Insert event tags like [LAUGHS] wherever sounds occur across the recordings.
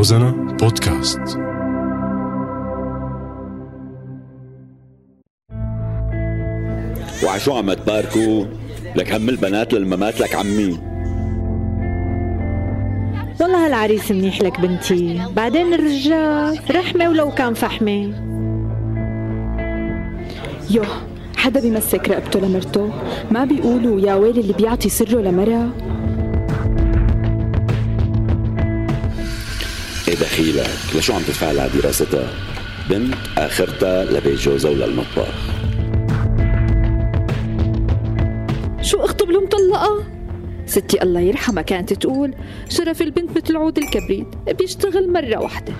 روزانا بودكاست. وعشو عم تباركوا لك هم البنات للممات لك عمي. والله هالعريس منيح لك بنتي. بعدين الرجال رحمة ولو كان فحمة. يوه حدا بيمسك رقبته لمرته؟ ما بيقولوا يا ويل اللي بيعطي سره لمرة إيه دخيلك لشو عم تدفع لها دراستها؟ بنت آخرتها لبيت جوزها وللمطبخ شو أخطب له مطلقة ستي الله يرحمها كانت تقول شرف البنت مثل عود الكبريت بيشتغل مرة واحدة.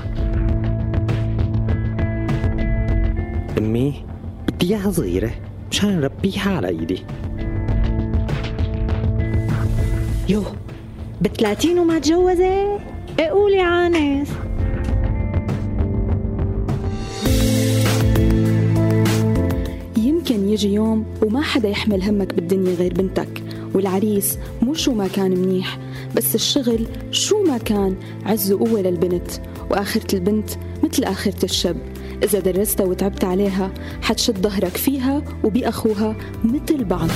أمي بدي إياها صغيرة مشان نربيها على إيدي. يو بثلاثين وما تجوزت؟ قولي عانس. يمكن يجي يوم وما حدا يحمل همك بالدنيا غير بنتك والعريس مو شو ما كان منيح بس الشغل شو ما كان عز وقوة للبنت وآخرة البنت مثل آخرة الشب إذا درستها وتعبت عليها حتشد ظهرك فيها وبأخوها مثل بعض.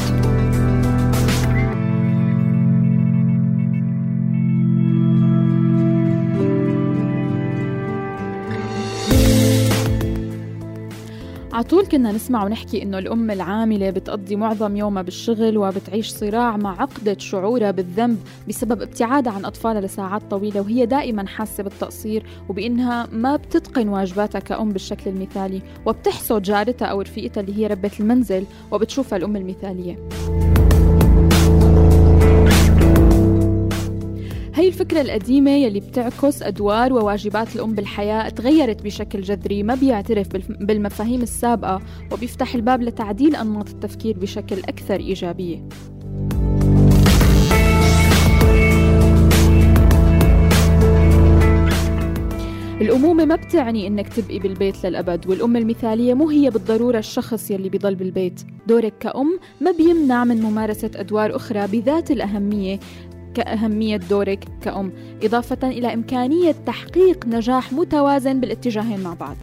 عطول كنا نسمع ونحكي إنه الأم العاملة بتقضي معظم يومها بالشغل وبتعيش صراع مع عقدة شعورها بالذنب بسبب ابتعادها عن أطفالها لساعات طويلة وهي دائما حاسة بالتقصير وبإنها ما بتتقن واجباتها كأم بالشكل المثالي وبتحسد جارتها أو رفيقتها اللي هي ربة المنزل وبتشوفها الأم المثالية. هي الفكرة القديمة يلي بتعكس أدوار وواجبات الأم بالحياة تغيرت بشكل جذري ما بيعترف بالمفاهيم السابقة وبيفتح الباب لتعديل أنماط التفكير بشكل أكثر إيجابية. الأمومة ما بتعني إنك تبقي بالبيت للأبد والأم المثالية مو هي بالضرورة الشخص يلي بيضل بالبيت. دورك كأم ما بيمنع من ممارسة أدوار أخرى بذات الأهمية كأهمية دورك كأم إضافة إلى إمكانية تحقيق نجاح متوازن بالاتجاهين مع بعض.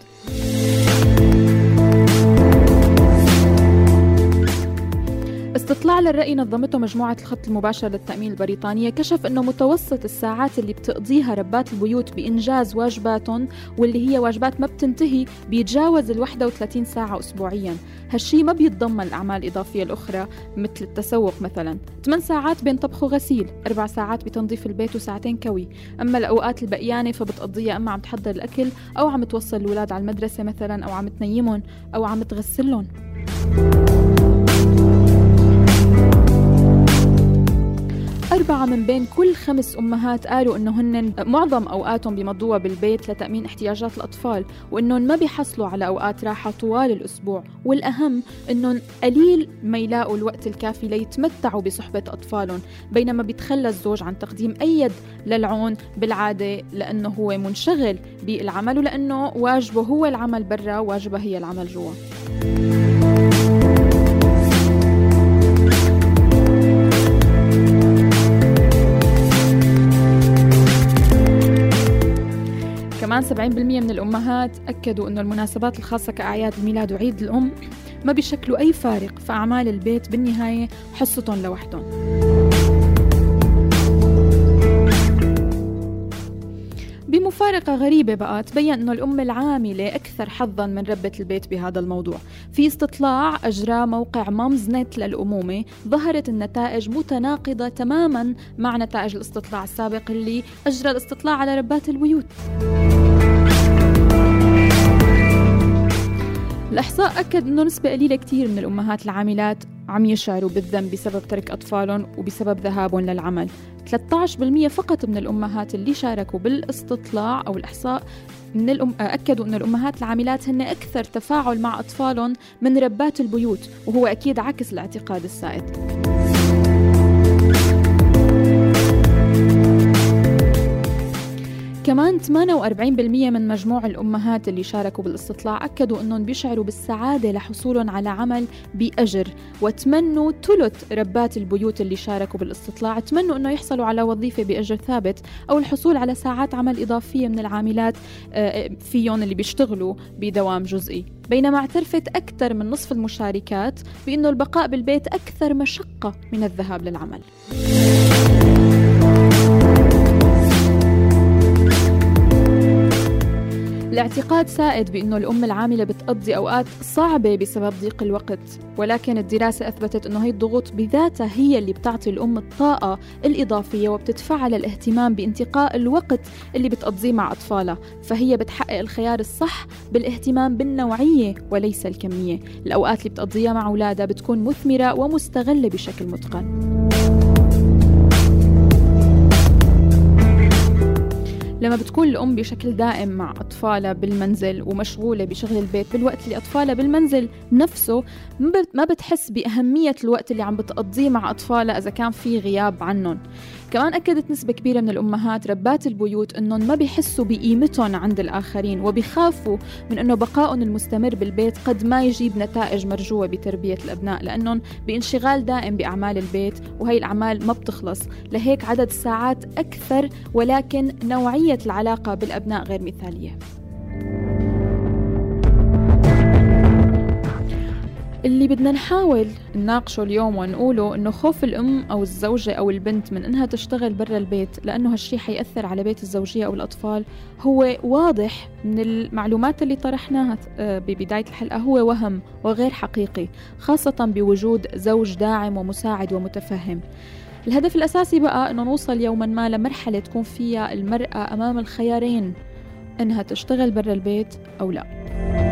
استطلاع للرأي نظمته مجموعة الخط المباشر للتأمين البريطانية كشف أنه متوسط الساعات اللي بتقضيها ربات البيوت بإنجاز واجباتهم واللي هي واجبات ما بتنتهي بيتجاوز ال 31 ساعة أسبوعيا. هالشي ما بيتضمن الأعمال الإضافية الأخرى مثل التسوق مثلا. 8 ساعات بين طبخ وغسيل 4 ساعات بتنظيف البيت وساعتين كوي. أما الأوقات البقيانة فبتقضيها أما عم تحضر الأكل أو عم توصل الأولاد على المدرسة مثلا أو عم تنيمهم أو عم تغسلهم. أربعة من بين كل خمس أمهات قالوا إنه هن معظم أوقاتهم بيمضوها بالبيت لتأمين احتياجات الأطفال وإنهم ما بيحصلوا على أوقات راحة طوال الأسبوع. والأهم إنهم قليل ما يلاقوا الوقت الكافي ليتمتعوا بصحبة أطفالهم بينما بيتخلى الزوج عن تقديم أي يد للعون بالعادة لأنه هو منشغل بالعمل ولأنه واجبه هو العمل برا واجبها هي العمل جوا. كمان 70% من الأمهات أكدوا أنه المناسبات الخاصة كأعياد الميلاد وعيد الأم ما بيشكلوا أي فارق في أعمال البيت بالنهاية حصتهم لوحدهم. بمفارقة غريبة بقى تبين أنه الأم العاملة أكثر حظا من ربة البيت بهذا الموضوع. في استطلاع أجراه موقع مامز نت للأمومة ظهرت النتائج متناقضة تماما مع نتائج الاستطلاع السابق اللي أجرى الاستطلاع على ربات البيوت. الإحصاء أكد أنه نسبة قليلة كتير من الأمهات العاملات عم يشعروا بالذنب بسبب ترك أطفالهم وبسبب ذهابهم للعمل. 13% فقط من الأمهات اللي شاركوا بالاستطلاع أو الإحصاء من الأم... أكدوا أن الأمهات العاملات هن أكثر تفاعل مع أطفالهم من ربات البيوت وهو أكيد عكس الاعتقاد السائد. كمان 48% من مجموع الأمهات اللي شاركوا بالاستطلاع أكدوا أنهم بيشعروا بالسعادة لحصولهم على عمل بأجر. وتمنوا ثلث ربات البيوت اللي شاركوا بالاستطلاع تمنوا أنه يحصلوا على وظيفة بأجر ثابت أو الحصول على ساعات عمل إضافية من العاملات آه، فيهم اللي بيشتغلوا بدوام جزئي. بينما اعترفت أكثر من نصف المشاركات بأنه البقاء بالبيت أكثر مشقة من الذهاب للعمل. الاعتقاد سائد بأنه الأم العاملة بتقضي أوقات صعبة بسبب ضيق الوقت ولكن الدراسة أثبتت أنه هي الضغوط بذاتها هي اللي بتعطي الأم الطاقة الإضافية وبتدفعها للاهتمام بانتقاء الوقت اللي بتقضيه مع أطفالها فهي بتحقق الخيار الصح بالاهتمام بالنوعية وليس الكمية. الأوقات اللي بتقضيها مع أولادها بتكون مثمرة ومستغلة بشكل متقن. لما بتكون الأم بشكل دائم مع أطفالها بالمنزل ومشغولة بشغل البيت بالوقت اللي أطفالها بالمنزل نفسه ما بتحس بأهمية الوقت اللي عم بتقضيه مع أطفالها إذا كان في غياب عنهم. كمان أكدت نسبة كبيرة من الأمهات ربات البيوت أنهم ما بيحسوا بقيمتهم عند الآخرين وبيخافوا من أنه بقائهم المستمر بالبيت قد ما يجيب نتائج مرجوة بتربية الأبناء لأنهم بانشغال دائم بأعمال البيت وهي الأعمال ما بتخلص. لهيك عدد الساعات أكثر ولكن نوعية العلاقة بالأبناء غير مثالية. اللي بدنا نحاول نناقشه اليوم ونقوله إنه خوف الأم أو الزوجة أو البنت من إنها تشتغل برا البيت لأنه هالشي حيأثر على بيت الزوجية أو الأطفال هو واضح من المعلومات اللي طرحناها آه، ببداية الحلقة هو وهم وغير حقيقي خاصة بوجود زوج داعم ومساعد ومتفهم. الهدف الأساسي بقى إنه نوصل يوما ما لمرحلة تكون فيها المرأة أمام الخيارين إنها تشتغل برا البيت أو لا.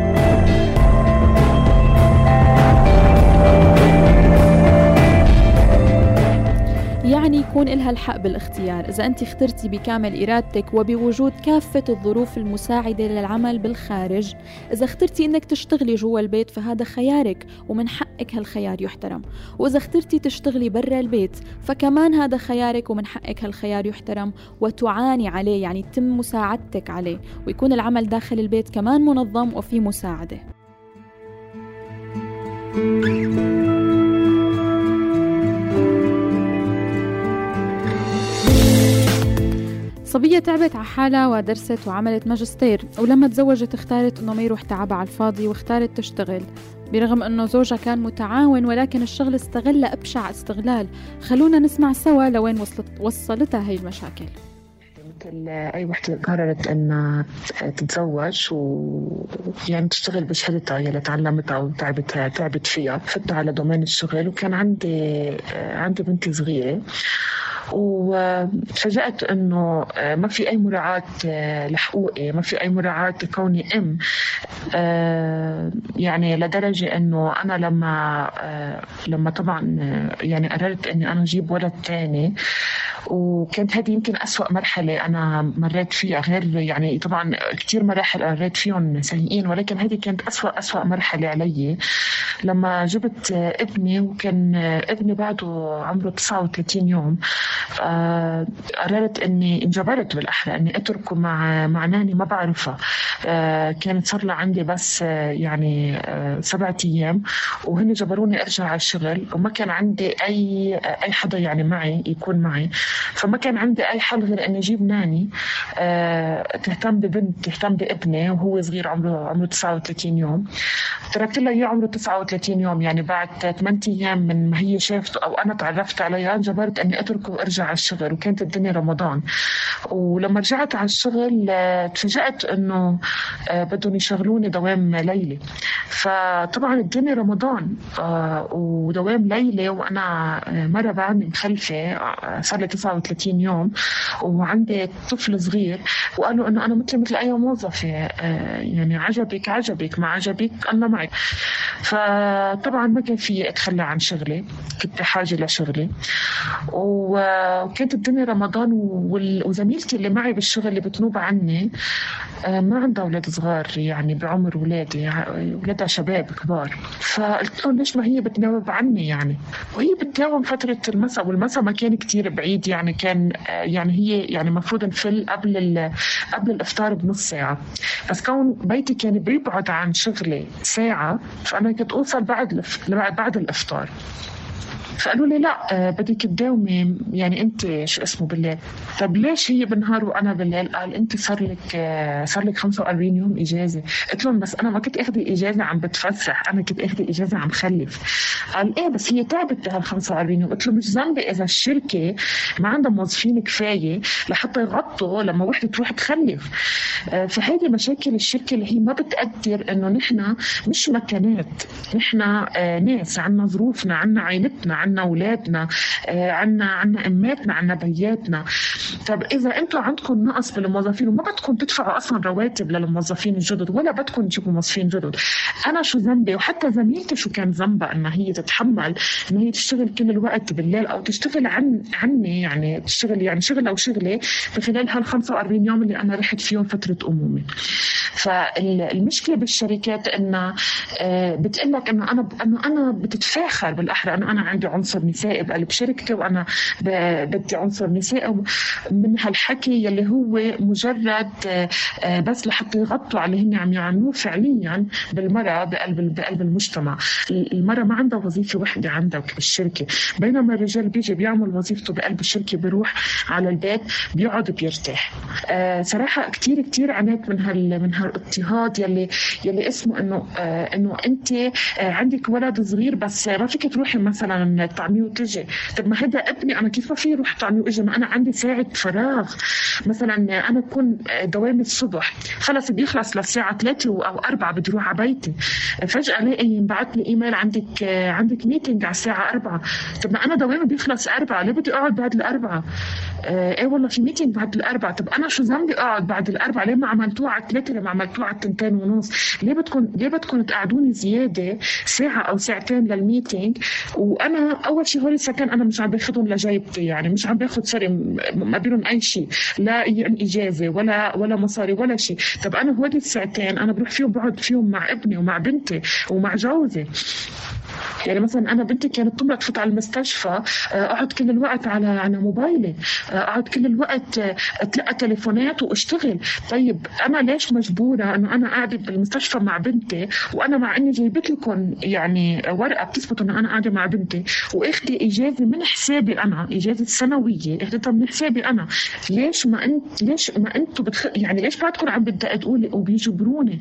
يعني يكون إلها الحق بالاختيار. إذا أنت اخترتي بكامل إرادتك وبوجود كافة الظروف المساعدة للعمل بالخارج إذا اخترتي أنك تشتغلي جوا البيت فهذا خيارك ومن حقك هالخيار يحترم. وإذا اخترتي تشتغلي برا البيت فكمان هذا خيارك ومن حقك هالخيار يحترم وتعاني عليه يعني تم مساعدتك عليه. ويكون العمل داخل البيت كمان منظم وفي you صبية تعبت على حالها ودرست وعملت ماجستير ولما تزوجت اختارت إنه ما يروح تعبها على الفاضي واختارت تشتغل. برغم إنه زوجها كان متعاون ولكن الشغل استغلها أبشع استغلال. خلونا نسمع سوا لوين وصلت وصلتها هي المشاكل. أي وحدة قررت انها تتزوج و يعني تشتغل بشهادتها يلي تعلمتها وتعبت تعبت فيها فتت على دومين الشغل وكان عندي عندي بنتي صغيرة. وتفاجأت إنه آه، ما في أي مراعاة آه، لحقوقي ما في أي مراعاة لكوني أم. آه، يعني لدرجة إنه أنا لما لما طبعا يعني قررت إني أنا أجيب ولد ثاني وكانت هذه يمكن أسوأ مرحلة أنا مريت فيها غير يعني طبعا كثير مراحل مريت فيهم سيئين ولكن هذه كانت أسوأ أسوأ مرحلة علي. لما جبت ابني وكان ابني بعده عمره 39 يوم آه، قررت إني انجبرت بالأحرى إني اتركه مع مع ناني ما بعرفها. آه، كانت صار لها عندي بس آه، يعني سبعة أيام وهن جبروني أرجع على الشغل وما كان عندي أي أي حدا يعني معي يكون معي. فما كان عندي أي حل غير إني أجيب ناني تهتم ببنت تهتم بابني وهو صغير عمره عمره 39 يوم. تركت لها إياه عمره 39 يوم يعني بعد 8 أيام من ما هي شافته أو أنا تعرفت عليها جبرت إني أتركه وارجع على الشغل وكانت الدنيا رمضان. ولما رجعت على الشغل آه، تفاجأت إنه آه، بدهم يشغلوني دوام ليلي. فطبعا الدنيا رمضان آه، ودوام ليلي وأنا مرة بعدني مخلفه صار لي 39 يوم وعندي طفل صغير وقالوا إنه أنا مثل مثل أي موظفة يعني عجبك عجبك ما عجبك أنا معك فطبعا ما كان في أتخلى عن شغلي كنت بحاجه لشغلي. وكانت الدنيا رمضان وزميلتي اللي معي بالشغل اللي بتنوب عني آه، ما عندها أولاد صغار يعني بعمر اولادي اولادها شباب كبار. فقلت لهم ليش ما هي بتناوب عني يعني؟ وهي بتناوب فترة المساء والمساء ما كان كتير بعيد يعني كان يعني هي يعني المفروض نفل قبل قبل الإفطار بنص ساعة. بس كون بيتي كان بيبعد عن شغلي ساعة فأنا كنت أوصل بعد بعد الإفطار. فقالوا لي لا آه، بدك تداومي يعني انت شو اسمه بالليل. طب ليش هي بالنهار وأنا بالليل؟ قال انت صار لك آه، صار لك 45 يوم إجازة. قلت لهم بس أنا ما كنت اخذي إجازة عم بتفسح أنا كنت اخذي إجازة عم خلف. قال إيه بس هي تعبت بهال 45 يوم. قلت له مش ذنبي إذا الشركة ما عندها موظفين كفاية لحتى يغطوا لما وحدة تروح تخلف. آه، فهيدي مشاكل الشركة اللي هي ما بتقدر إنه نحن مش مكانات. نحن ناس عنا ظروفنا عنا عائلتنا عنا أولادنا آه، عنا عنا أماتنا عنا بياتنا. طب إذا أنتم عندكم نقص بالموظفين وما بدكم تدفعوا أصلا رواتب للموظفين الجدد ولا بدكم تجيبوا موظفين جدد أنا شو ذنبي؟ وحتى زميلتي شو كان ذنبها؟ إنها هي تتحمل ان هي تشتغل كل الوقت بالليل أو تشتغل عن عني يعني تشتغل يعني شغل أو شغلة في خلال هال 45 يوم اللي أنا رحت فيهم فترة امومه فالمشكلة بالشركات انها آه، بتقول لك إنه أنا إنه أنا بتتفاخر بالأحرى إنه أنا عندي عنصر نسائي بقلب شركتي وأنا بدي عنصر نسائي من هالحكي يلي هو مجرد آه، بس لحتى يغطوا على هن عم يعملوه فعليا بالمراه بقلب بقلب المجتمع. المراه ما عندها وظيفة وحدة عندها بالشركة. بينما الرجال بيجي بيعمل وظيفته بقلب الشركة بيروح على البيت بيقعد بيرتاح. آه، صراحة كثير كثير عانيت من هال من هالاضطهاد يلي يلي اسمه إنه آه، إنه أنت عندك ولد صغير بس ما فيك تروحي مثلا طعميه وتجي طب ما هذا ابني أنا كيف ما في روح طعميه واجي ما أنا عندي ساعة فراغ. مثلا أنا بكون دوامي الصبح. خلص بيخلص للساعة 3 أو 4 بدي أروح على بيتي. فجأة ألاقي ينبعث لي إيميل عندك عندك meeting على الساعة 4 طب ما أنا دوامي بيخلص 4 ليه بدي أقعد بعد الأربعة؟ آه، إيه والله في meeting بعد الأربعة؟ طب أنا شو ذنبي أقعد بعد الأربعة؟ ليه ما عملتوها على الثلاثة؟ ليه ما عملتوها على التنتين ونص. ليه بدكم ليه بدكم تقعدوني زيادة ساعة أو ساعتين لل meeting وأنا أول شيء هول ال seconds أنا مش عم باخذهم لجيبتي يعني مش عم باخذ sorry ما بينهم أي شيء لا إجازة ولا ولا مصاري ولا شيء. طب أنا هول الساعتين أنا بروح فيهم بقعد فيهم مع ابني ومع بنتي ومع جوزي. يعني مثلا أنا بنتي كانت تمرض تفوت على المستشفى آه، أقعد كل الوقت على على موبايلي آه، أقعد كل الوقت آه، أتلقى تليفونات وأشتغل. طيب أنا ليش مجبورة إنه أنا قاعدة بالمستشفى مع بنتي وأنا مع إني جايبت لكم يعني ورقة بتثبت إنه أنا قاعدة مع بنتي؟ واخدي إجازة من حسابي أنا إجازة سنوية اخدتها من حسابي أنا. ليش ما أنت ليش ما أنتم بتخ... يعني ليش بعدكم عم بدقوا لي وبيجبروني؟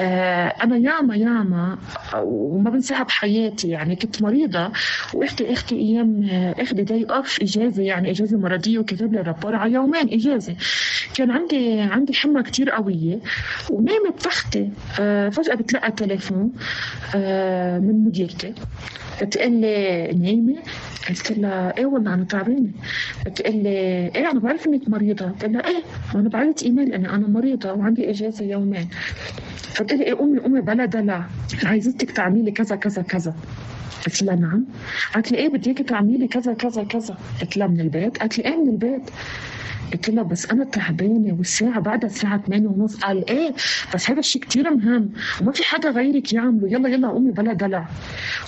آه أنا ياما ياما وما بنساها بحياتي. يعني كنت مريضة واختي أختي أيام اخذي day off إجازة يعني إجازة مرضية وكتب لي rapport على يومين إجازة. كان عندي عندي حمى كتير قوية ونايمة بتختي آه فجأة بتلقى تليفون آه من مديرتي. بتقول لي نايمة؟ قلت لها إيه والله أنا تعبانة. بتقول لي إيه أنا بعرف إنك مريضة. قلت لها إيه أنا بعت إيميل اني أنا مريضة وعندي إجازة يومين. لي إيه امي أمي بلا دلع عايزتك تعملي كذا كذا كذا. قلت لها نعم. قالت لي إيه بدي اياكي تعملي كذا كذا كذا. قلت لها من البيت. قالت لي إيه من البيت؟ قلت لها بس أنا تعبانة والساعة بعدها الساعة 8 ونص. قال إيه؟ بس هذا الشيء كثير مهم. وما في حدا غيرك يعمله. يلا يلا قومي بلا دلع.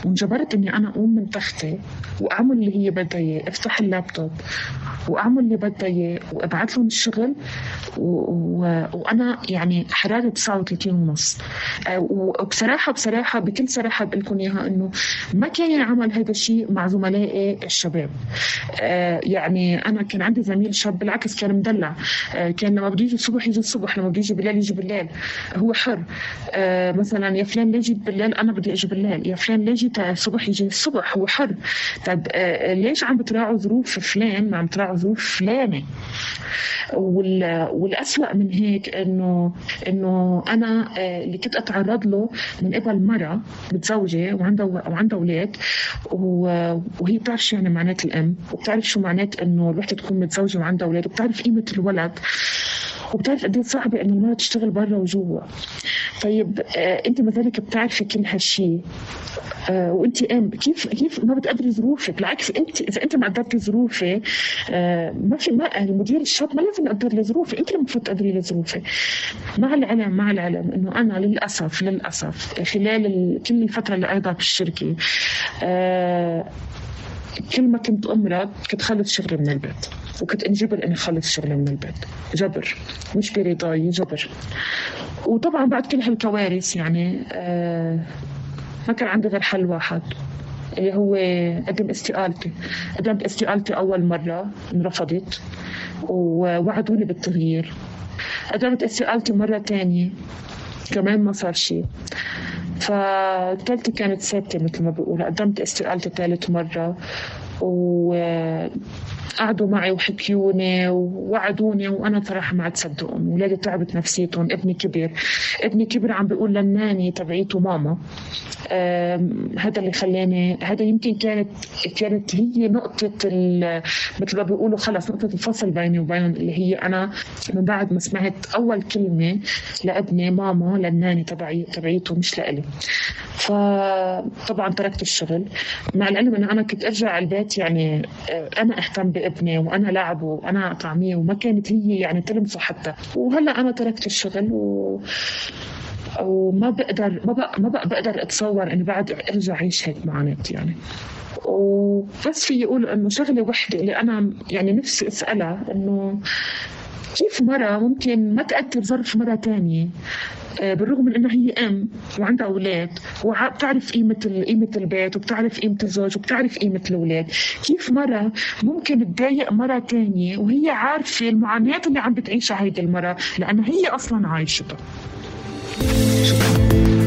وانجبرت إني أنا أقوم من تختي وأعمل اللي هي بدها إياه. أفتح اللابتوب وأعمل اللي بدها إياه وأبعث لهم الشغل. وأنا يعني حرارة 39 ونص. آه، وبصراحة بصراحة بكل صراحة بقول لكم إياها إنه ما كان يعمل هذا الشيء مع زملائي الشباب. آه، يعني أنا كان عندي زميل شاب بالعكس كان مدلع. آه، كان لما بده يجي الصبح يجي الصبح لما بده يجي بالليل يجي بالليل. هو حر. مثلا يا فلان ليه جيت بالليل أنا بدي أجي بالليل. يا فلان ليه جيت الصبح يجي الصبح هو حر. طيب ليش عم بتراعوا ظروف فلان؟ ما عم تراعوا ظروف فلانة. والأسوأ من هيك إنه إنه أنا آه، اللي كنت أتعرض له من قبل مرة متزوجة وعندها وعندها أولاد. وهي بتعرف شو يعني معنات الأم وبتعرف شو معنات إنه الوحدة تكون متزوجة وعندها أولاد وبتعرف قيمة الولد وبتعرف قد إيه صعبة إنه المرأة تشتغل برا وجوا. طيب آه أنت مثلك بتعرفي كل هالشيء آه وانت آم كيف كيف ما بتقدري ظروفك؟ بالعكس انت إذا انت ما قدرتي ظروفي آه ما في ما المدير الشاب ما لازم يقدر لي ظروفي. انت اللي المفروض تقدري لي ظروفي مع العلم مع العلم إنه أنا للاسف للأسف خلال كل الفترة اللي قضيتها بالشركة آه كل ما كنت أمرض كنت خلص شغلي من البيت وكنت انجبر إني اخلص شغلي من البيت. جبر. مش برضاي جبر. وطبعا بعد كل هالكوارث يعني آه ما كان عندي غير حل واحد اللي هو قدم استقالتي قدمت استقالتي أول مرة انرفضت ووعدوني بالتغيير. قدمت استقالتي مرة تانية كمان ما صار شيء. فثالثة كانت ثابتة مثل ما بقول قدمت استقالتي ثالث مرة و قعدوا معي وحكيوني ووعدوني وأنا صراحة ما عاد صدقهم. ولادي تعبت نفسيتهم. ابني كبر ابني كبر عم بيقول للناني تبعيته ماما هذا اللي خلاني هذا يمكن كانت كانت هي نقطة مثل ما بيقولوا خلص نقطة الفصل بيني وبينهم اللي هي أنا من بعد ما سمعت أول كلمة لابني ماما للناني تبعي تبعيته مش لإلي. فطبعا تركت الشغل. مع العلم إنه أنا كنت أرجع البيت يعني آه، أنا أهتم بابني وأنا لاعبه وأنا اطعميه وما كانت هي يعني تلمسه حتى. وهلأ أنا تركت الشغل و وما بقدر ما بقى ما بقى بقدر أتصور اني بعد أرجع أعيش هيك معاناة يعني. وبس في يقول إنه شغلة وحدة اللي أنا يعني نفسي أسألها إنه كيف مرة ممكن ما تأثر ظرف مرة تانية آه، بالرغم من انها هي أم وعندها أولاد وبتعرف قيمة قيمة البيت وبتعرف قيمة الزوج وبتعرف قيمة الأولاد. كيف مرة ممكن تضايق مرة تانية وهي عارفة المعاناة اللي عم بتعيشها هيدي المرة لانها هي أصلا عايشتها. شكرا.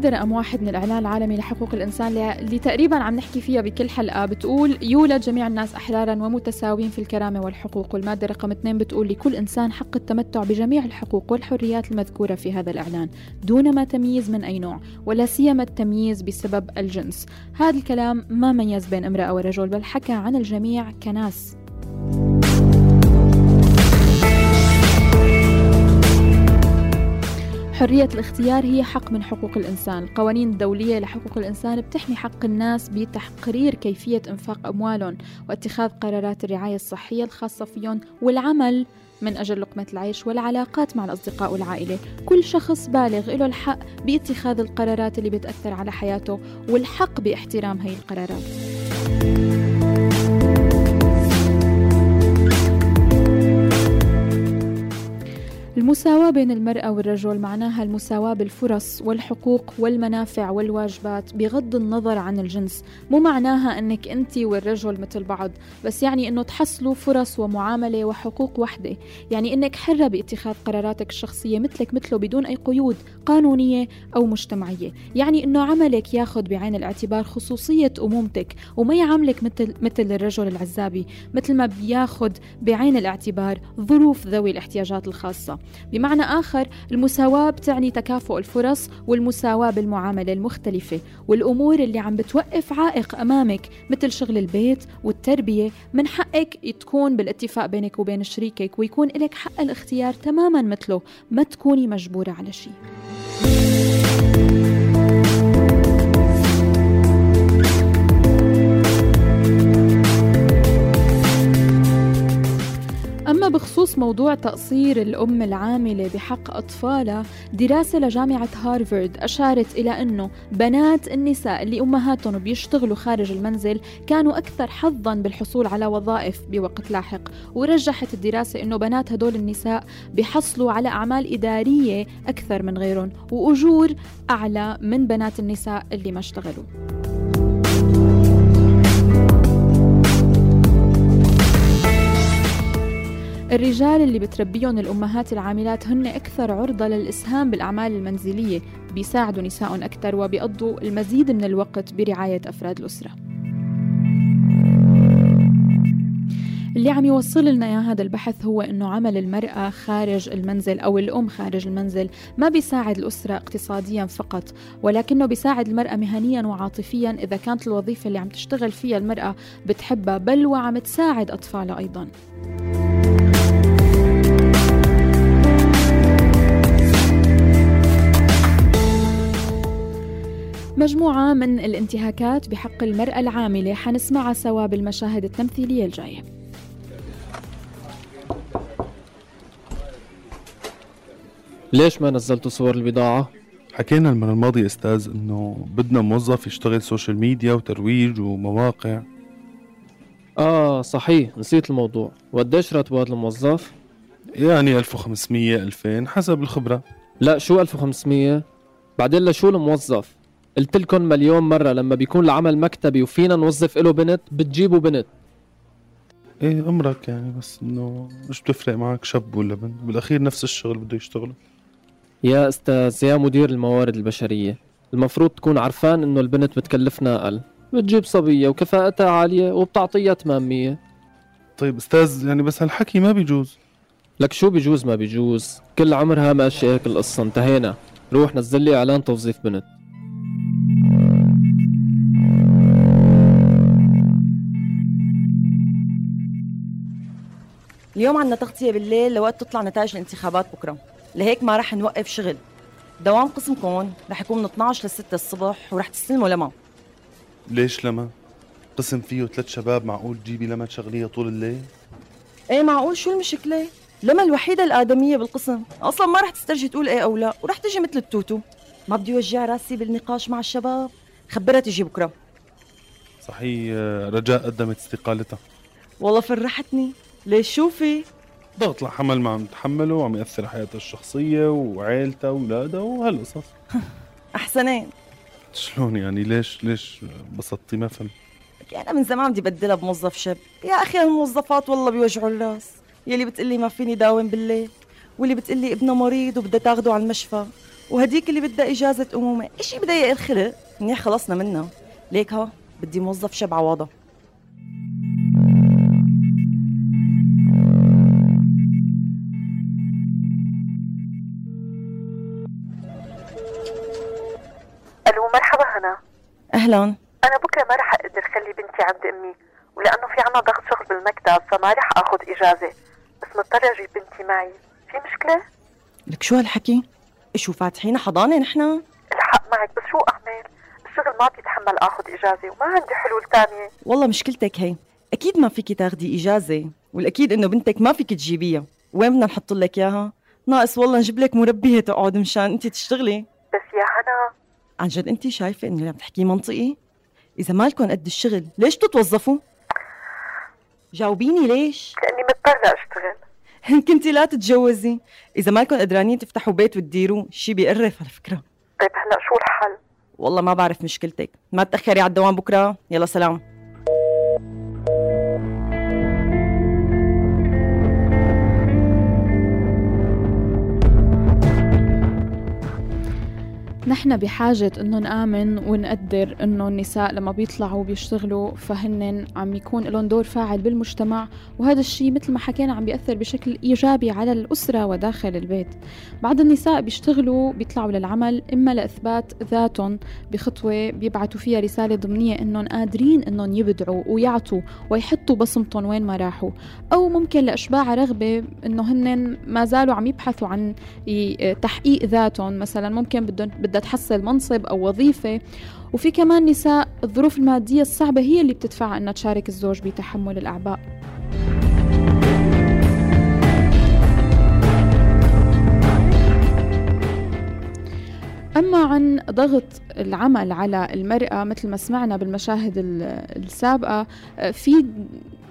المادة رقم واحد من الإعلان العالمي لحقوق الإنسان اللي تقريبا عم نحكي فيها بكل حلقة بتقول يولد جميع الناس أحرارا ومتساويين في الكرامة والحقوق. والمادة رقم اثنين بتقول لكل إنسان حق التمتع بجميع الحقوق والحريات المذكورة في هذا الإعلان دون ما تمييز من أي نوع ولا سيما التمييز بسبب الجنس. هذا الكلام ما ميز بين امرأة ورجل بل حكى عن الجميع كناس. حرية الاختيار هي حق من حقوق الإنسان. القوانين الدولية لحقوق الإنسان بتحمي حق الناس بتقرير كيفية إنفاق أموالهم واتخاذ قرارات الرعاية الصحية الخاصة فيهم والعمل من أجل لقمة العيش والعلاقات مع الأصدقاء والعائلة. كل شخص بالغ له الحق باتخاذ القرارات اللي بتأثر على حياته والحق باحترام هاي القرارات. المساواة بين المرأة والرجل معناها المساواة بالفرص والحقوق والمنافع والواجبات بغض النظر عن الجنس. مو معناها أنك أنت والرجل مثل بعض بس يعني أنه تحصلوا فرص ومعاملة وحقوق وحدة. يعني أنك حرة باتخاذ قراراتك الشخصية مثلك مثله بدون أي قيود قانونية أو مجتمعية. يعني أنه عملك ياخذ بعين الاعتبار خصوصية أمومتك وما يعاملك مثل, مثل الرجل العزابي مثل ما بياخذ بعين الاعتبار ظروف ذوي الاحتياجات الخاصة. بمعنى آخر المساواة بتعني تكافؤ الفرص والمساواة بالمعاملة المختلفة والأمور اللي عم بتوقف عائق أمامك مثل شغل البيت والتربية من حقك تكون بالاتفاق بينك وبين شريكك ويكون لك حق الاختيار تماما مثله ما تكوني مجبورة على شيء. بخصوص موضوع تقصير الأم العاملة بحق أطفالها دراسة لجامعة هارفارد أشارت إلى أنه بنات النساء اللي أمهاتهم بيشتغلوا خارج المنزل كانوا أكثر حظا بالحصول على وظائف بوقت لاحق. ورجحت الدراسة أنه بنات هدول النساء بيحصلوا على أعمال إدارية أكثر من غيرهم وأجور أعلى من بنات النساء اللي ما اشتغلوا. الرجال اللي بتربيهم الأمهات العاملات هن أكثر عرضة للإسهام بالأعمال المنزلية بيساعدوا نسائهم أكثر وبيقضوا المزيد من الوقت برعاية أفراد الأسرة. اللي عم يوصل لنا يا هذا البحث هو إنه عمل المرأة خارج المنزل أو الأم خارج المنزل ما بيساعد الأسرة اقتصاديا فقط ولكنه بيساعد المرأة مهنيا وعاطفيا. إذا كانت الوظيفة اللي عم تشتغل فيها المرأة بتحبها بل وعم تساعد أطفالها أيضا. مجموعة من الانتهاكات بحق المرأة العاملة حنسمعها سوا بالمشاهد التمثيلية الجاية. ليش ما نزلتوا صور البضاعة؟ حكينا المرة الماضية أستاذ إنه بدنا موظف يشتغل social media وترويج ومواقع. آه صحيح نسيت الموضوع. وقديش هذا الموظف؟ يعني 1500 2000 حسب الخبرة. لا شو 1500 بعدين لشو الموظف؟ قلت لكم مليون مرة لما بيكون العمل مكتبي وفينا نوظف له بنت بتجيبوا بنت. إيه أمرك يعني بس إنه مش بتفرق معك شاب ولا بنت. بالأخير نفس الشغل بده يشتغله. يا أستاذ يا مدير الموارد البشرية المفروض تكون عرفان إنه البنت بتكلفنا أقل. بتجيب صبية وكفاءتها عالية وبتعطيها تمامية. طيب أستاذ يعني بس هالحكي ما بيجوز. لك شو بيجوز ما بيجوز؟ كل عمرها ماشي هيك القصة انتهينا. روح نزل لي إعلان توظيف بنت. اليوم عنا تغطية بالليل لوقت تطلع نتائج الانتخابات بكرة. لهيك ما رح نوقف شغل. دوام قسمكم رح يكون من 12 ل 6 الصبح ورح تستلموا لما. ليش لما؟ قسم فيه ثلاث شباب معقول تجيبي لما تشغليها طول الليل؟ إيه معقول؟ شو المشكلة؟ لما الوحيدة الآدمية بالقسم أصلا ما رح تسترجي تقول إيه أو لا ورح تجي مثل التوتو. ما بدي وجع راسي بالنقاش مع الشباب. خبرها تجي بكرة. صحيح رجاء قدمت استقالتها. والله فرحتني. ليش شوفي؟ ضغط الحمل ما عم تحمله وعم يأثر حياتها الشخصية وعائلتها وأولادها وهالقصص. [LAUGHS] أحسنين. شلون يعني؟ ليش ليش بسطتي ما فهمت؟ أنا من زمان بدي بدلها بموظف شاب. يا أخي الموظفات والله بيوجعوا الراس يلي بتقلي ما فيني داوم بالليل واللي بتقلي ابنها مريض وبدها تاخده على المشفى. وهديك اللي بدها إجازة أمومة. إشي بضيق إلخلق. منيح خلصنا منها. ليك ها بدي موظف شاب عواضة. أهلا. أنا بكرة ما رح أقدر خلي بنتي عند أمي ولأنه في عنا ضغط شغل بالمكتب فما رح أخذ إجازة. بس مضطرة أجيب بنتي معي. في مشكلة؟ لك شو هالحكي؟ شو فاتحين حضانة نحن؟ الحق معك بس شو أعمل؟ الشغل ما بيتحمل آخذ إجازة وما عندي حلول تانية. والله مشكلتك هي. أكيد ما فيكي تاخدي إجازة والأكيد إنه بنتك ما فيك تجيبيها. وين بدنا نحط لك إياها؟ ناقص والله نجيب لك مربية تقعد مشان انت تشتغلي. عن جد انت شايفة انه اللي عم تحكيه منطقي؟ إذا مالكم قد الشغل ليش تتوظفوا؟ جاوبيني ليش؟ لأني مضطرة أشتغل. [LAUGHS] كنتي لا تتجوزي. إذا مالكم قدرانين تفتحوا بيت وتديروه شي بيقرف على فكرة. طيب هلا شو الحل؟ والله ما بعرف مشكلتك. ما تأخري على الدوام بكرة. يلا سلام. نحن بحاجة إنه نآمن ونقدر إنه النساء لما بيطلعوا بيشتغلوا فهن عم يكون لهم دور فاعل بالمجتمع وهذا الشيء مثل ما حكينا عم بيأثر بشكل إيجابي على الأسرة وداخل البيت. بعض النساء بيشتغلوا بيطلعوا للعمل إما لإثبات ذاتهم بخطوة بيبعتوا فيها رسالة ضمنية إنهم قادرين إنهم يبدعوا ويعطوا ويحطوا بصمتهم وين ما راحوا. أو ممكن لإشباع رغبة إنه هن ما زالوا عم يبحثوا عن تحقيق ذاتهم مثلا ممكن بدهم بدها تحصل منصب أو وظيفة. وفي كمان نساء الظروف المادية الصعبة هي اللي بتدفعها أنها تشارك الزوج بتحمل الأعباء. أما عن ضغط العمل على المرأة مثل ما سمعنا بالمشاهد السابقة في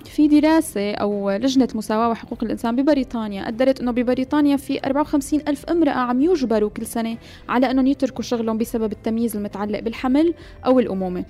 في دراسة أو لجنة مساواة وحقوق الإنسان ببريطانيا قدرت أنه ببريطانيا في 54 ألف امرأة عم يجبروا كل سنة على أنهم يتركوا شغلهم بسبب التمييز المتعلق بالحمل أو الأمومة.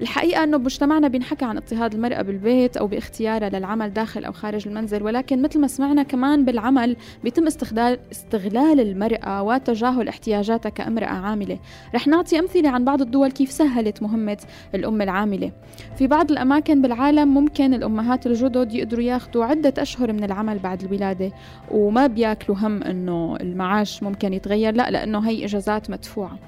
الحقيقة أنه بمجتمعنا بينحكى عن اضطهاد المرأة بالبيت أو باختيارها للعمل داخل أو خارج المنزل ولكن مثل ما سمعنا كمان بالعمل بيتم استغلال, استغلال المرأة وتجاهل احتياجاتها كامرأة عاملة. رح نعطي أمثلة عن بعض الدول كيف سهلت مهمة الأم العاملة. في بعض الأماكن بالعالم ممكن الأمهات الجدد يقدروا ياخذوا عدة أشهر من العمل بعد الولادة وما بياكلوا هم أنه المعاش ممكن يتغير لا لأنه هي إجازات مدفوعة.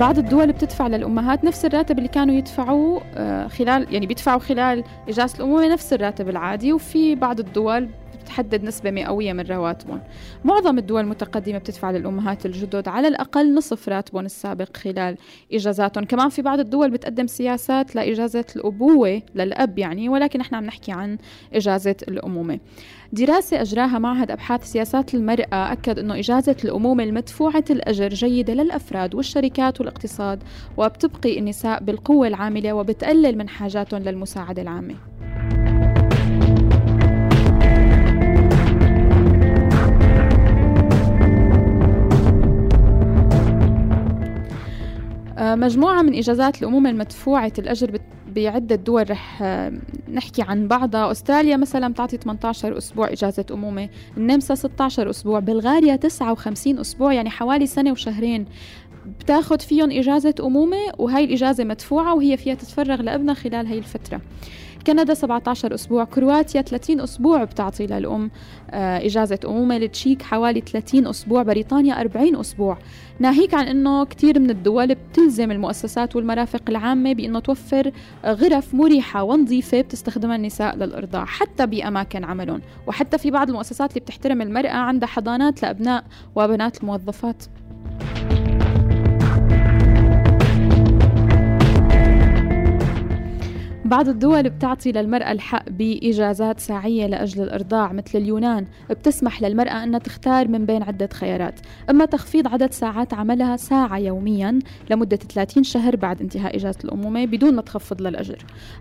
بعض الدول بتدفع للأمهات نفس الراتب اللي كانوا يدفعوه خلال يعني بيدفعوا خلال إجازة الأمومة نفس الراتب العادي وفي بعض الدول بتحدد نسبة مئوية من رواتبهم. معظم الدول المتقدمة بتدفع للأمهات الجدد على الأقل نصف راتبهم السابق خلال إجازاتهم. كمان في بعض الدول بتقدم سياسات لإجازة الأبوة للأب يعني ولكن إحنا عم نحكي عن إجازة الأمومة. دراسة أجراها معهد أبحاث سياسات المرأة أكد أنه إجازة الأمومة المدفوعة الأجر جيدة للأفراد والشركات والاقتصاد وبتبقي النساء بالقوة العاملة وبتقلل من حاجاتهم للمساعدة العامة. مجموعة من إجازات الأمومة المدفوعة الأجر بعدة دول رح آه، نحكي عن بعضها. أستراليا مثلا بتعطي 18 أسبوع إجازة أمومة النمسا 16 أسبوع بلغاريا 59 أسبوع يعني حوالي سنة وشهرين. بتاخد فيهم إجازة أمومة وهي الإجازة مدفوعة وهي فيها تتفرغ لأبنها خلال هاي الفترة. كندا 17 أسبوع كرواتيا 30 أسبوع بتعطي للأم. آه، إجازة أمومة التشيك حوالي 30 أسبوع بريطانيا 40 أسبوع. ناهيك عن أنه كثير من الدول بتلزم المؤسسات والمرافق العامة بأنه توفر غرف مريحة ونظيفة بتستخدمها النساء للإرضاع حتى بأماكن عملهم وحتى في بعض المؤسسات اللي بتحترم المرأة عندها حضانات لأبناء وبنات الموظفات. بعض الدول بتعطي للمرأة الحق بإجازات ساعية لأجل الإرضاع مثل اليونان. بتسمح للمرأة أنها تختار من بين عدة خيارات. إما تخفيض عدد ساعات عملها ساعة يوميا لمدة 30 شهر بعد انتهاء إجازة الأمومة بدون ما تخفض للأجر.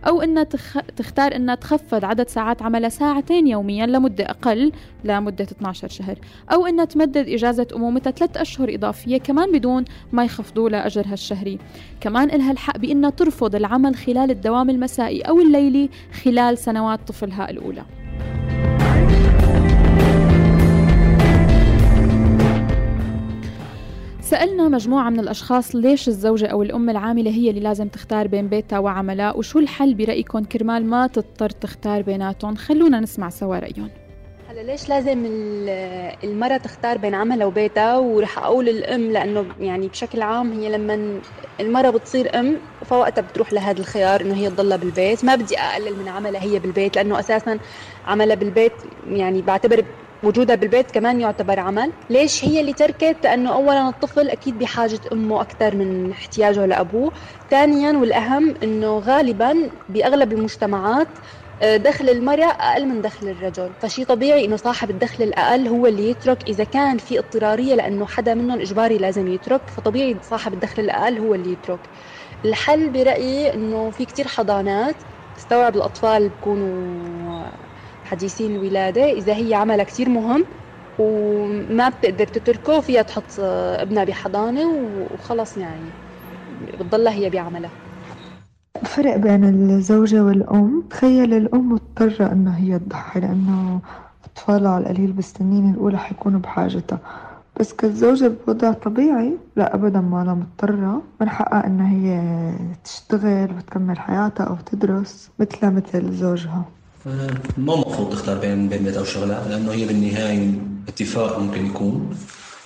أو أنها تخ... تختار أنها تخفض عدد ساعات عملها ساعتين يوميا لمدة أقل لمدة 12 شهر. أو أنها تمدد إجازة أمومتها ثلاث أشهر إضافية كمان بدون ما يخفضوا لها أجرها الشهري. كمان إلها الحق بأنها ترفض العمل خلال الدوام المسائي المسائي أو الليلي خلال سنوات طفلها الأولى. سألنا مجموعة من الأشخاص ليش الزوجة أو الأم العاملة هي اللي لازم تختار بين بيتها وعملها وشو الحل برأيكم؟ كرمال ما تضطر تختار بيناتهم خلونا نسمع سوا رأيهم. هلا ليش لازم المرأة تختار بين عملها وبيتها؟ ورح أقول الأم لأنه يعني بشكل عام هي لما المرأة بتصير أم فوقتها بتروح لهذا الخيار إنه هي تضلها بالبيت. ما بدي أقلل من عملها هي بالبيت لأنه أساسا عملها بالبيت يعني بعتبر وجودها بالبيت كمان يعتبر عمل. ليش هي اللي تركت؟ لأنه أولا الطفل أكيد بحاجة أمه أكثر من احتياجه لأبوه. ثانيا والأهم أنه غالبا بأغلب المجتمعات دخل المرأة أقل من دخل الرجل. فشي طبيعي إنه صاحب الدخل الأقل هو اللي يترك إذا كان في اضطرارية لأنه حدا منهم إجباري لازم يترك. فطبيعي صاحب الدخل الأقل هو اللي يترك. الحل برأيي إنه في كتير حضانات تستوعب الأطفال بكونوا حديثين الولادة. إذا هي عملها كتير مهم وما بتقدر تتركه فيها تحط ابنها بحضانة وخلص يعني. بتضلها هي بعملها. فرق بين الزوجة والأم. تخيل الأم مضطرة إنها هي تضحي لأنه أطفالها على القليل بالسنين الأولى حيكونوا بحاجتها. بس كالزوجة بوضع طبيعي لا أبدا ما لها مضطرة. من حقها إنها هي تشتغل وتكمل حياتها أو تدرس مثلها مثل زوجها. ما المفروض تختار بين بين بيتها وشغلها لأنه هي بالنهاية اتفاق ممكن يكون.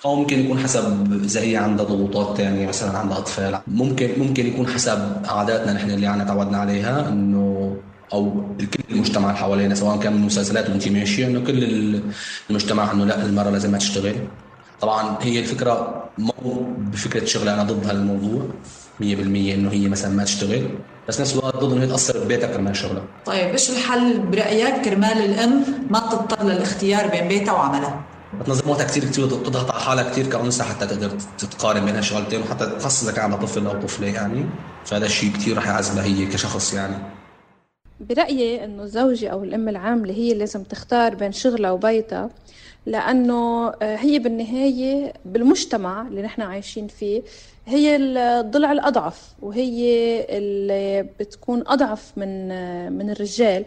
أو ممكن يكون حسب إذا هي عندها ضغوطات ثانية مثلا عندها أطفال. ممكن ممكن يكون حسب عاداتنا نحن اللي عنا تعودنا عليها إنه أو كل المجتمع اللي حوالينا سواء كان مسلسلات وانت ماشية إنه كل المجتمع إنه لا المراه لازم ما تشتغل. طبعا هي الفكرة مو بفكرة شغله أنا ضد هالموضوع 100% إنه هي مثلا ما تشتغل بس نفس الوقت ضد إنه هي تأثر ببيتها كرمال شغلها. طيب إيش الحل برأيك كرمال الأم ما تضطر للاختيار بين بيتها وعملها؟ بتنظم وقتها كثير كثير بتضغط على حالها كثير كأنثى حتى تقدر تقارن بين هالشغلتين وحتى كان عندها طفل أو طفلة يعني. فهذا الشيء كثير رح يعزمها هي كشخص يعني. برأيي إنه الزوجة أو الأم العاملة هي لازم تختار بين شغلها وبيتها لأنه آه، هي بالنهاية بالمجتمع اللي نحن عايشين فيه هي الضلع الأضعف وهي اللي بتكون أضعف من آه، من الرجال.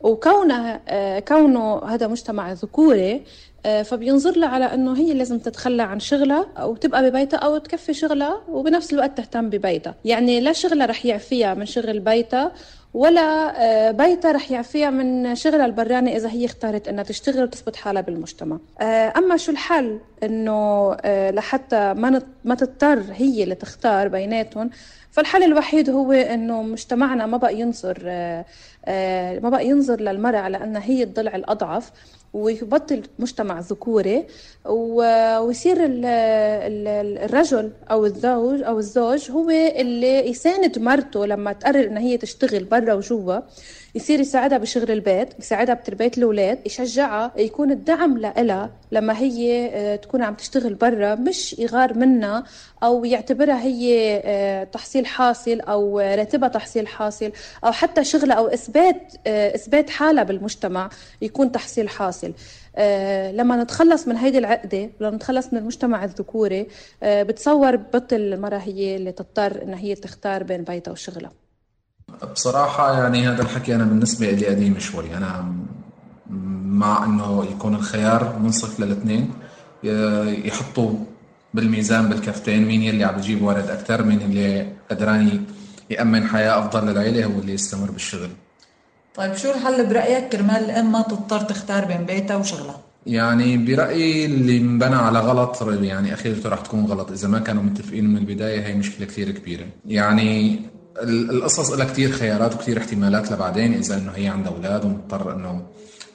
وكونه آه، كونه هذا مجتمع ذكوري فبينظر لها على إنه هي لازم تتخلى عن شغلها أو تبقى ببيتها أو تكفي شغلها وبنفس الوقت تهتم ببيتها. يعني لا شغلها رح يعفيها من شغل بيتها ولا آه، بيتها رح يعفيها من شغلها البراني إذا هي اختارت أنها تشتغل وتثبت حالها بالمجتمع. آه، أما شو الحل؟ أنه آه، لحتى ما ما تضطر هي اللي تختار بيناتهم. فالحل الوحيد هو إنه مجتمعنا ما بقى ينظر ما بقى ينظر للمرأة على انها هي الضلع الأضعف ويبطل مجتمع ذكوري. ويصير الرجل أو الزوج أو الزوج هو اللي يساند مرته لما تقرر إن هي تشتغل برا وجوا. يصير يساعدها بشغل البيت يساعدها بتربية الأولاد يشجعها يكون الدعم لها لما هي آه، تكون عم تشتغل برا مش يغار منها أو يعتبرها هي آه، تحصيل حاصل أو راتبها تحصيل حاصل أو حتى شغلها أو إثبات آه، إثبات حالها بالمجتمع يكون تحصيل حاصل. لما نتخلص من هيدي العقدة لما نتخلص من المجتمع الذكوري بتصور بطل المرأة هي اللي تضطر إنها هي تختار بين بيتها وشغلها. بصراحة يعني هذا الحكي أنا بالنسبة لي قديم شوي. أنا مع إنه يكون الخيار منصف للاثنين. يحطوا بالميزان بالكفتين مين يلي عم بجيب ولد أكثر مين اللي قدران يأمن حياة أفضل للعيلة هو اللي يستمر بالشغل. طيب شو الحل برأيك؟ كرمال الأم ما تضطر تختار بين بيتها وشغلها؟ يعني برأيي اللي انبنى على غلط يعني أخيرته رح تكون غلط. إذا ما كانوا متفقين من البداية هي مشكلة كثير كبيرة. يعني القصص لها كثير خيارات وكثير احتمالات لبعدين إذا إنه هي عندها أولاد ومضطر إنه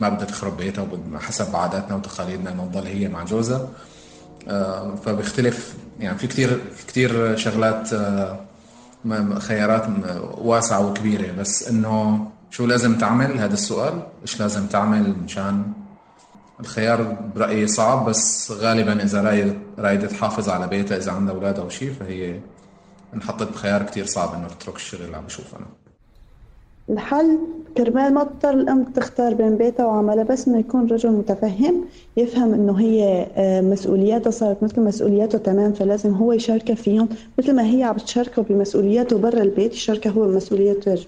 ما بدها تخرب بيتها حسب عاداتنا وتقاليدنا إنه تضل هي مع جوزها. آه، فبيختلف يعني في كثير كثير شغلات آه، خيارات واسعة وكبيرة. بس إنه شو لازم تعمل؟ هذا السؤال إيش لازم تعمل مشان الخيار؟ برايي صعب بس غالبا إذا رايده رايده تحافظ على بيتها إذا عندها أولاد أو شيء فهي انحطت بخيار كتير صعب إنه تترك الشغل اللي عم بشوف أنا. الحل كرمال ما تضطر الأم تختار بين بيتها وعملها بس إنه يكون رجل متفهم يفهم إنه هي آه، مسؤولياتها صارت مثل مسؤولياته تمام فلازم هو يشاركها فيهم مثل ما هي عم تشاركه بمسؤولياته برا البيت يشاركها هو بمسؤولياته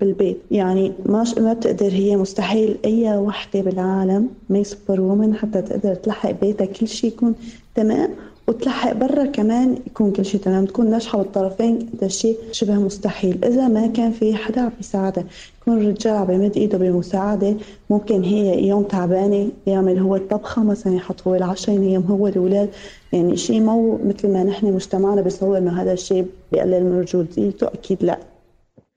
بالبيت. يعني ما ما بتقدر هي مستحيل أي وحدة بالعالم ما سوبر وومن حتى تقدر تلحق بيتها كل شيء يكون تمام. وتلحق برا كمان يكون كل شيء تمام تكون ناجحة بالطرفين هذا الشيء شبه مستحيل. إذا ما كان في حدا عم يساعدها يكون الرجال عم يمد إيده بمساعدة ممكن هي يوم تعبانة يعمل هو الطبخة مثلا يحط هو العشاء ينيم هو الأولاد. يعني شيء مو مثل ما نحن مجتمعنا بيصور إنه هذا الشيء بيقلل من رجولته أكيد لا.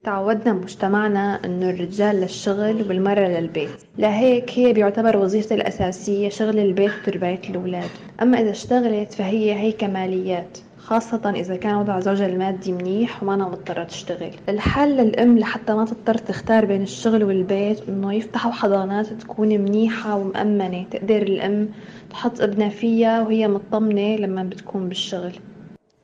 تعودنا بمجتمعنا إنه الرجال للشغل والمرأة للبيت. لهيك هي بيعتبر وظيفتها الأساسية شغل البيت وتربية الأولاد. أما إذا اشتغلت فهي هي كماليات خاصة إذا كان وضع زوجها المادي منيح وما أنا مضطرة تشتغل. الحل للأم لحتى ما تضطر تختار بين الشغل والبيت إنه يفتحوا حضانات تكون منيحة ومأمنة. تقدر الأم تحط ابنها فيها وهي مطمنة لما بتكون بالشغل.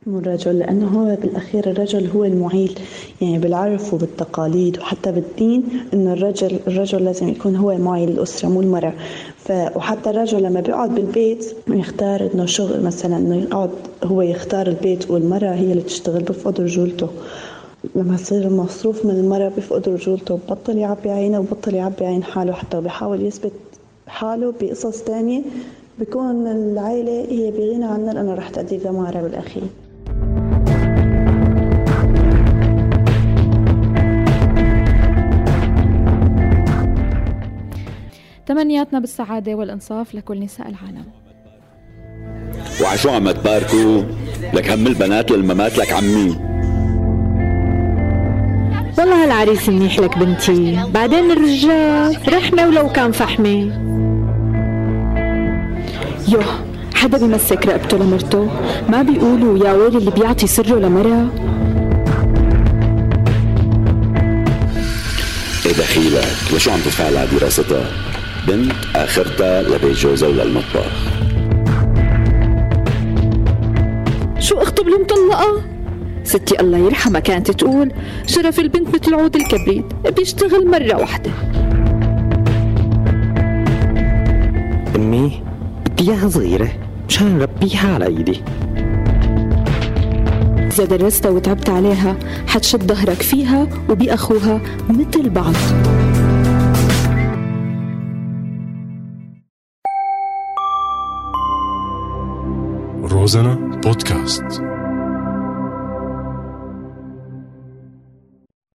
الرجل لأنه هو بالأخير الرجل هو المعيل يعني بالعرف وبالتقاليد وحتى بالدين إنه الرجل الرجل لازم يكون هو معيل الأسرة مو المرأة. ف وحتى الرجل لما بيقعد بالبيت يختار إنه شغل مثلا إنه يقعد هو يختار البيت والمرأة هي اللي تشتغل بفقد رجولته لما يصير المصروف من المرأة بفقد رجولته ببطل يعبي عينه وبطل يعبي عين حاله حتى وبيحاول يثبت حاله بقصص تانية بكون العائلة هي بغنى عنها لأنه رح تأدي دمارها بالأخير. تمنياتنا بالسعادة والإنصاف لكل نساء العالم. وعشو عم تباركوا لك هم البنات للممات لك عمي. والله هالعريس منيح لك بنتي. بعدين الرجال رحمة ولو كان فحمة. يوه حدا بيمسك رقبته لمرته. ما بيقولوا يا ويلي اللي بيعطي سره لمرة إيه دخيلك؟ لشو عم تدفع على دراستها؟ بنت اخرتها لبيت جوزها وللمطبخ شو اخطب المطلقة؟ ستي الله يرحمها كانت تقول شرف البنت مثل عود الكبريت بيشتغل مرة واحدة. أمي بدي إياها صغيرة مشان نربيها على إيدي إذا درستها وتعبت عليها حتشد ظهرك فيها وبأخوها مثل بعض. روزانا بودكاست